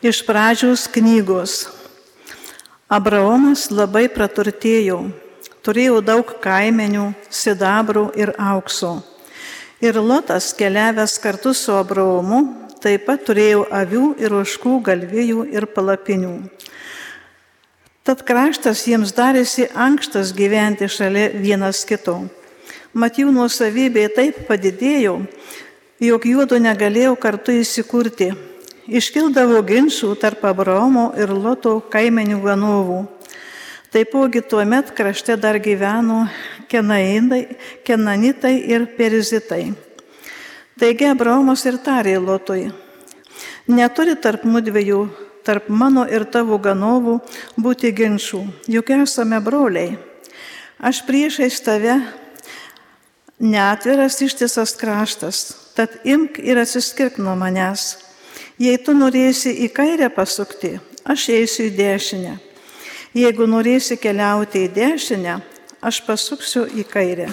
Iš pradžios knygos. Abraomas labai praturtėjo, turėjo daug kaimenių, sidabrų ir aukso. Ir Lotas keliavęs kartu su Abraomu taip pat turėjo avių ir oškų galvijų ir palapinių. Tad kraštas jiems darėsi ankštas gyventi šalia vienas kito. Mat jų nuosavybė taip padidėjo, jog juodu negalėjo kartu įsikurti. Iškildavo ginčių tarp Abraomo ir Loto kaimenių ganovų. Taipogi tuo met krašte dar gyveno kenanitai ir perizitai. Taigi Abraomas ir tarė Lotui, neturi tarp mudviejų, tarp mano ir tavo ganovų būti ginčių, juk esame broliai. Aš priešais tave neatviras ištisas kraštas, tad imk ir atsiskirk nuo manęs. Jei tu norėsi į kairę pasukti, aš eisiu į dešinę. Jeigu norėsi keliauti į dešinę, aš pasuksiu į kairę.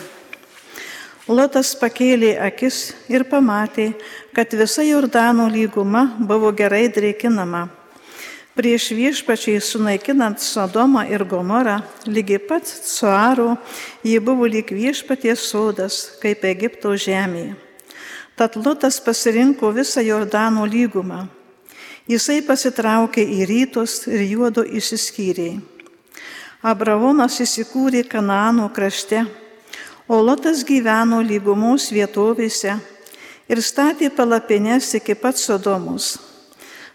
Lotas pakėlė akis ir pamatė, kad visa Jordano lyguma buvo gerai drėkinama. Prieš viešpačiai sunaikinant Sodomą ir Gomorą, lygiai pat Suaro, ji buvo lyg viešpaties sodas, kaip Egipto žemėje. Tad Lotas pasirinko visą Jordano lygumą Jisai pasitraukė į rytus ir juodo išsiskyrė. Abraomas įsikūrė Kanaano krašte, o Lotas gyveno lygumos vietovėse ir statė palapines iki pat Sodomos.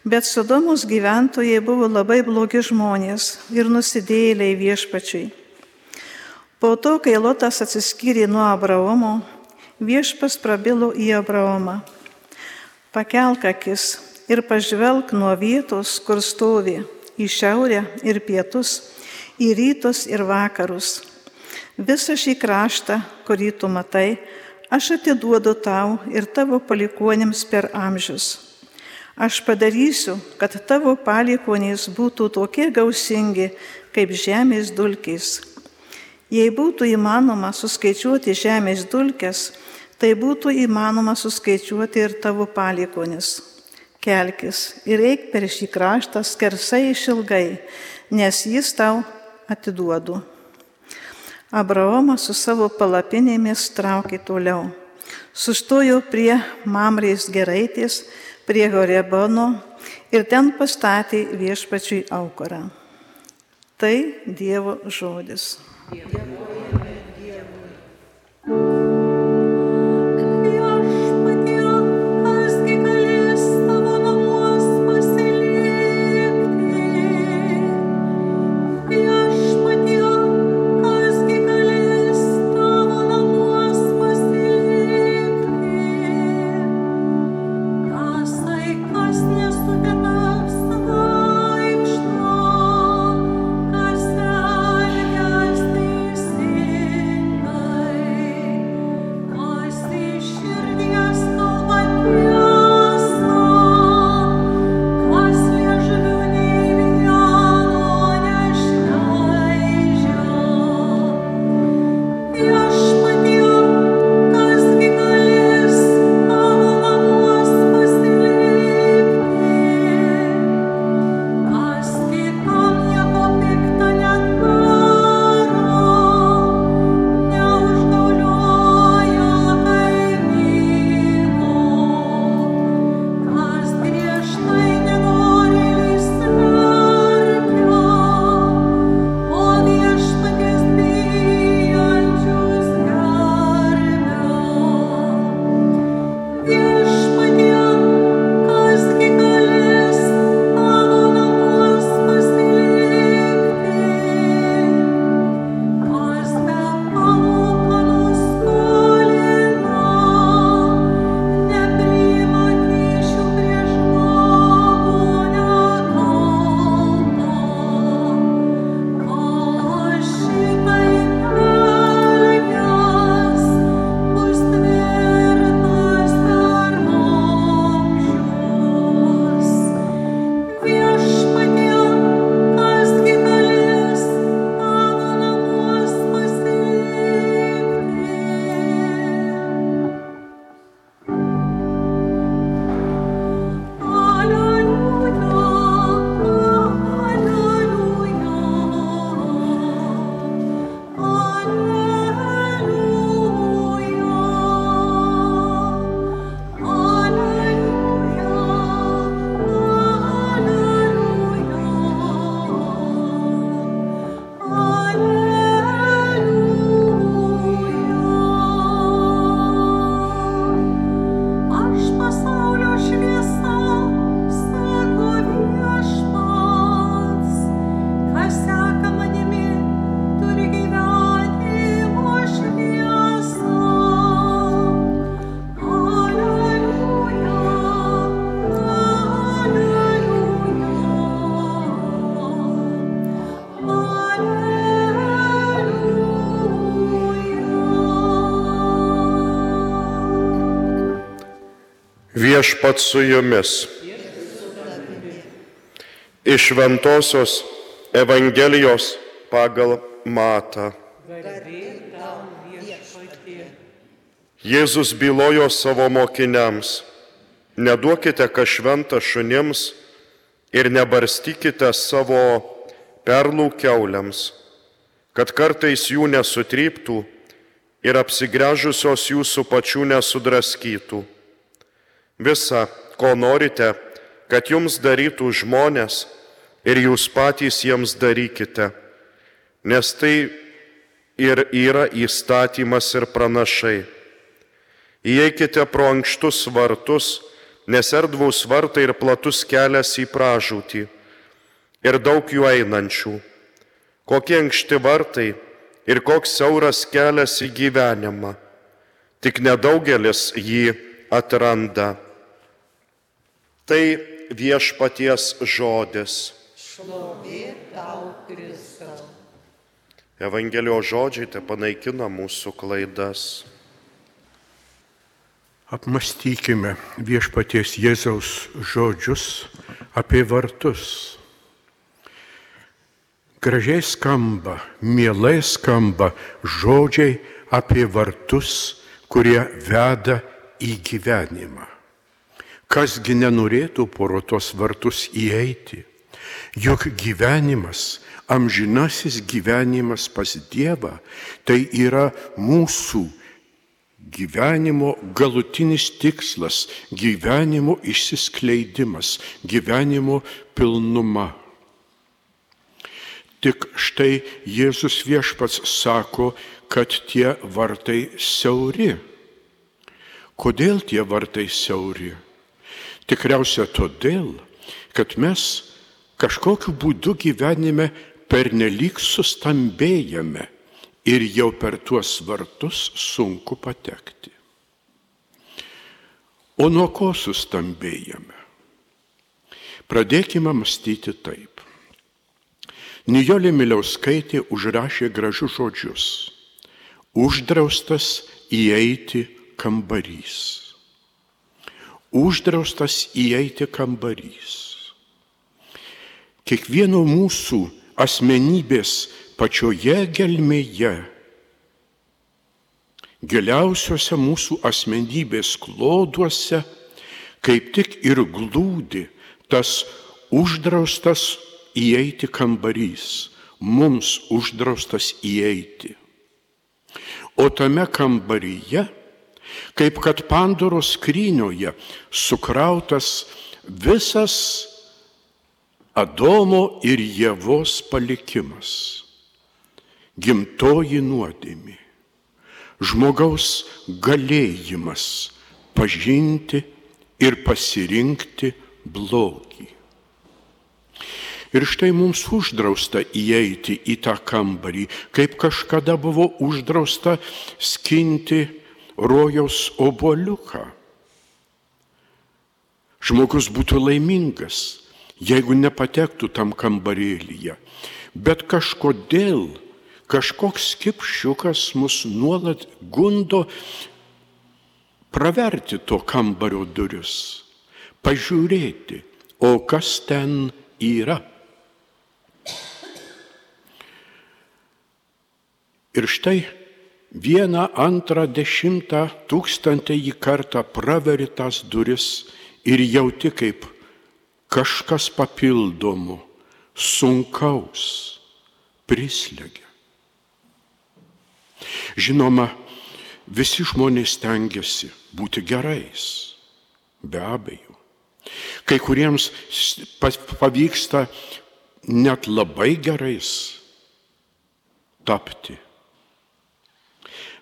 Bet Sodomos gyventojai buvo labai blogi žmonės ir nusidėjėliai viešpačiui. Po to, kai Lotas atsiskyrė nuo Abraomo, viešpas prabilo į Abraomą. Pakelk akis ir pažvelk nuo vietos, kur stovi, į šiaurę ir pietus, į rytus ir vakarus. Visą šį kraštą, kurį tu matai, aš atiduodu tau ir tavo palikonėms per amžius. Aš padarysiu, kad tavo palikonės būtų tokie gausingi, kaip žemės dulkės. Jei būtų įmanoma suskaičiuoti žemės dulkes, tai būtų įmanoma suskaičiuoti ir tavo palikonis kelkis ir eik per šį kraštą skersai išilgai, nes jis tau atiduodu. Abraomas su savo palapinėmis traukė toliau. Sustojo prie Mamrės geraitės, prie Horebono ir ten pastatė viešpačiui aukorą. Tai Dievo žodis. Dievo. Viešpat su jumis. Iš Ventosios Evangelijos pagal Matą. Jėzus bylojo savo mokiniams, neduokite ką šventą šunims ir nebarstykite savo perlų keuliams, kad kartais jų nesutryptų ir apsigręžusios jūsų pačių nesudraskytų. Visa, ko norite, kad jums darytų žmonės ir jūs patys jiems darykite, nes tai ir yra įstatymas ir pranašai. Įeikite pro ankštus vartus, nes erdvus vartai ir platus kelias į pražūtį ir daug jų einančių. Kokie ankšti vartai ir koks siauras kelias į gyvenimą. Tik nedaugelis jį atranda. Tai viešpaties žodis. Šlovė tau, Kristau. Evangelijos žodžiai te panaikina mūsų klaidas. Apmastykime viešpaties Jėzaus žodžius apie vartus. Gražiai skamba, mielai skamba žodžiai apie vartus, kurie veda į gyvenimą. Kasgi nenorėtų poro tos vartus įeiti? Juk gyvenimas, amžinasis gyvenimas pas Dievą, tai yra mūsų gyvenimo galutinis tikslas, gyvenimo išsiskleidimas, gyvenimo pilnuma. Tik štai Jėzus viešpats sako, kad tie vartai siauri. Kodėl tie vartai siauri? Tikriausia todėl, kad mes kažkokiu būdu gyvenime pernelyg sustambėjame ir jau per tuos vartus sunku patekti. O nuo ko sustambėjame? Pradėkime mąstyti taip. Nijolė Miliauskaitė užrašė gražius žodžius. Uždraustas įeiti kambarys. Uždraustas įeiti kambarys. Kiekvieno mūsų asmenybės pačioje gelmėje, giliausiuose mūsų asmenybės kloduose, kaip tik ir glūdi tas uždraustas įeiti kambarys, mums uždraustas įeiti. O tame kambaryje, kaip kad Pandoros skrynioje, sukrautas visas Adomo ir Jėvos palikimas, gimtoji nuodėmė, žmogaus galėjimas pažinti ir pasirinkti blogį. Ir štai mums uždrausta įeiti į tą kambarį, kaip kažkada buvo uždrausta skinti rojaus oboliuką. Žmogus būtų laimingas, jeigu nepatektų tam kambarėlyje. Bet kažkodėl kažkoks kipšiukas mus nuolat gundo praverti to kambario duris, pažiūrėti, o kas ten yra. Ir štai vieną, antrą, dešimtą, tūkstantąjį kartą praveri tas duris ir jauti kaip kažkas papildomo, sunkaus prislegia. Žinoma, visi žmonės tengiasi būti gerais, be abejo. Kai kuriems pavyksta net labai gerais tapti.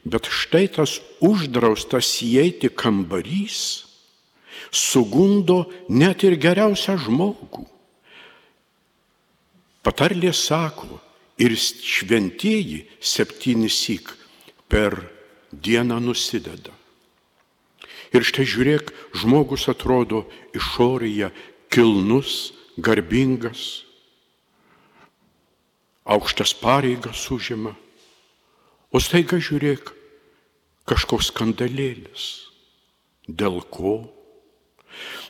Bet štai tas uždraustas įeiti kambarys sugundo net ir geriausią žmogų. Patarlė sako, ir šventieji septynisik per dieną nusideda. Ir štai žiūrėk, žmogus atrodo išorėje kilnus, garbingas, aukštas pareigas užima. O staiga žiūrėk, kažkoks skandalėlis. Dėl ko?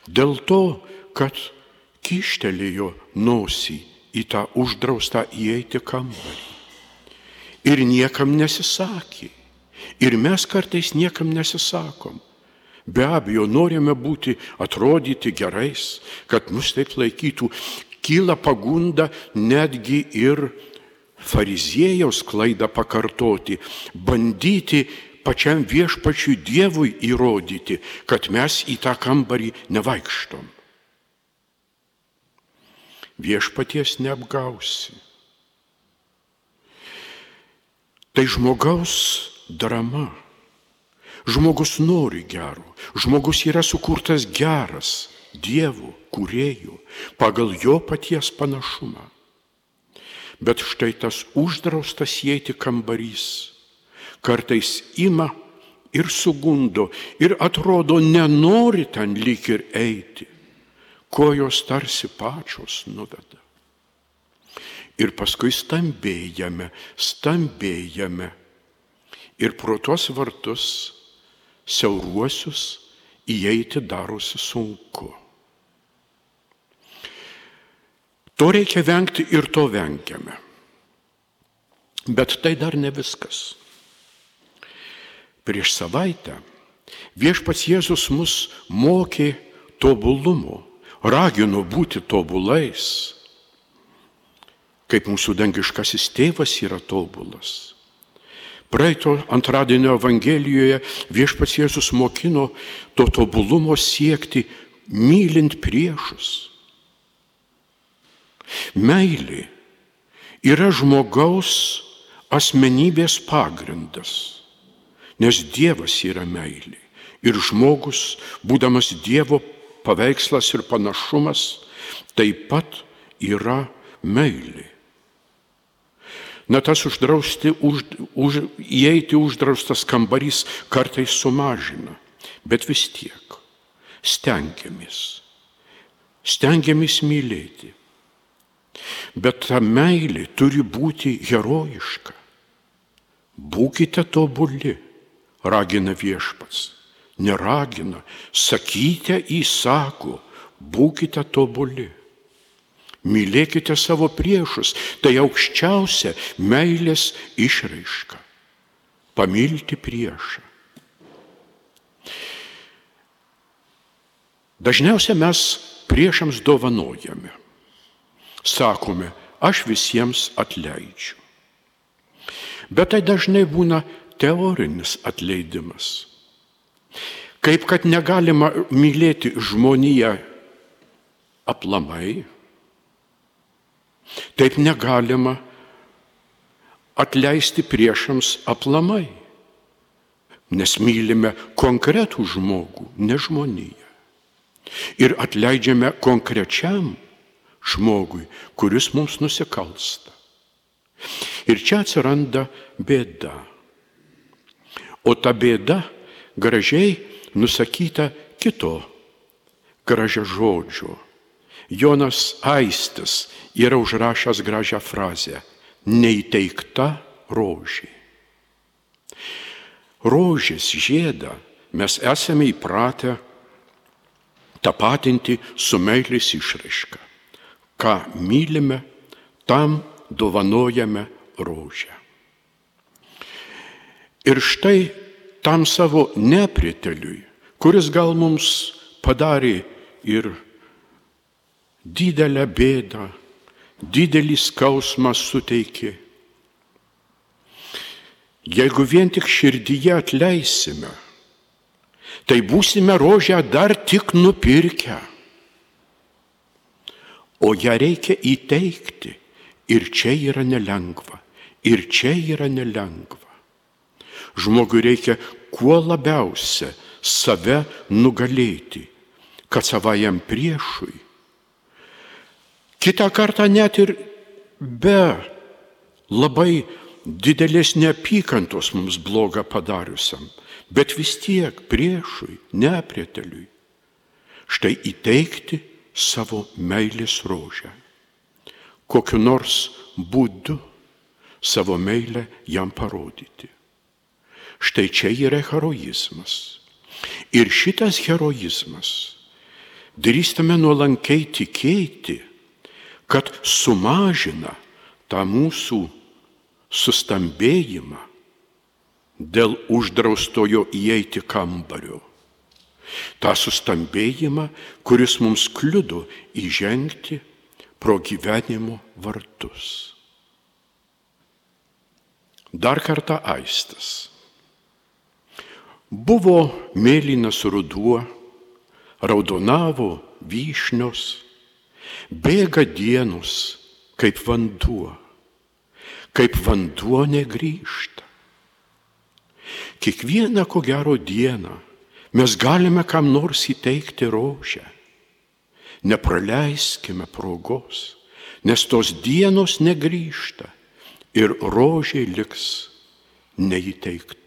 Dėl to, kad kištelėjo nosį į tą uždraustą įeiti kambarį. Ir niekam nesisakė. Ir mes kartais niekam nesisakom. Be abejo, norime būti, atrodyti gerais, kad mus taip laikytų. Kyla pagunda netgi ir fariziejaus klaidą pakartoti, bandyti pačiam viešpačiui Dievui įrodyti, kad mes į tą kambarį nevaikštom. Viešpaties neapgausi. Tai žmogaus drama. Žmogus nori gero. Žmogus yra sukurtas geras Dievo, kuriejų, pagal jo paties panašumą. Bet štai tas uždraustas įeiti kambarys kartais ima ir sugundo ir atrodo nenori ten lyg ir eiti, kojos tarsi pačios nuveda. Ir paskui stambėjame, stambėjame ir pro tuos vartus siauruosius įeiti darosi sunku. To reikia vengti ir to vengiame. Bet tai dar ne viskas. Prieš savaitę viešpats Jėzus mus mokė tobulumo, ragino būti tobulais, kaip mūsų dangiškasis tėvas yra tobulas. Praeito antradienio Evangelijoje viešpats Jėzus mokino to tobulumo siekti mylint priešus. Meilė yra žmogaus asmenybės pagrindas. Nes Dievas yra meilė. Ir žmogus, būdamas Dievo paveikslas ir panašumas, taip pat yra meilė. Na tas uždrausti, už, už, įeiti uždraustas kambarys kartais sumažina, bet vis tiek stengiamės. Stengiamės mylėti. Bet ta meilė turi būti herojiška. Būkite tobuli ragina viešpats. Neragina, sakykite įsako, būkite tobuli. Mylėkite savo priešus, tai aukščiausia meilės išraiška. Pamilti priešą. Dažniausiai mes priešams dovanojame. Sakome, aš visiems atleidžiu. Bet tai dažnai būna teorinis atleidimas. Kaip kad negalima mylėti žmoniją aplamai, taip negalima atleisti priešams aplamai, nes mylime konkretų žmogų, ne žmoniją. Ir atleidžiame konkrečiam žmogui, kuris mums nusikalsta. Ir čia atsiranda bėda. O ta bėda gražiai nusakyta kito gražia žodžio. Jonas Aistis yra užrašęs gražią frazę - neįteikta rožė. Rožės žiedą mes esame įpratę tapatinti su meilės išraiška. Ką mylime, tam dovanojame rožę. Ir štai tam savo nepriteliui, kuris gal mums padarė ir didelę bėdą, didelį skausmą suteikė. Jeigu vien tik širdyje atleisime, tai būsime rožę dar tik nupirkę. O ją reikia įteikti ir čia yra nelengva, ir čia yra nelengva. Žmogui reikia kuo labiausia save nugalėti, kad savajam priešui. Kita kartą net ir be labai didelės neapykantos mums blogą padariusiam, bet vis tiek priešui, neprieteliui. Štai įteikti savo meilės rožę. Kokiu nors būdu savo meilę jam parodyti. Štai čia yra heroizmas. Ir šitas heroizmas drįstame nuolankiai tikėti, kad sumažina tą mūsų sustambėjimą dėl uždraustojo įeiti kambario. Ta sustambėjimą, kuris mums kliudo įžengti pro gyvenimo vartus. Dar kartą aistas. Buvo mėlynas ruduo, raudonavo vyšnios, bėga dienos kaip vanduo, kaip vanduo negrįžta. Kiekvieną ko gero dieną mes galime kam nors įteikti rožę. Nepraleiskime progos, nes tos dienos negrįžta ir rožiai liks neįteikta.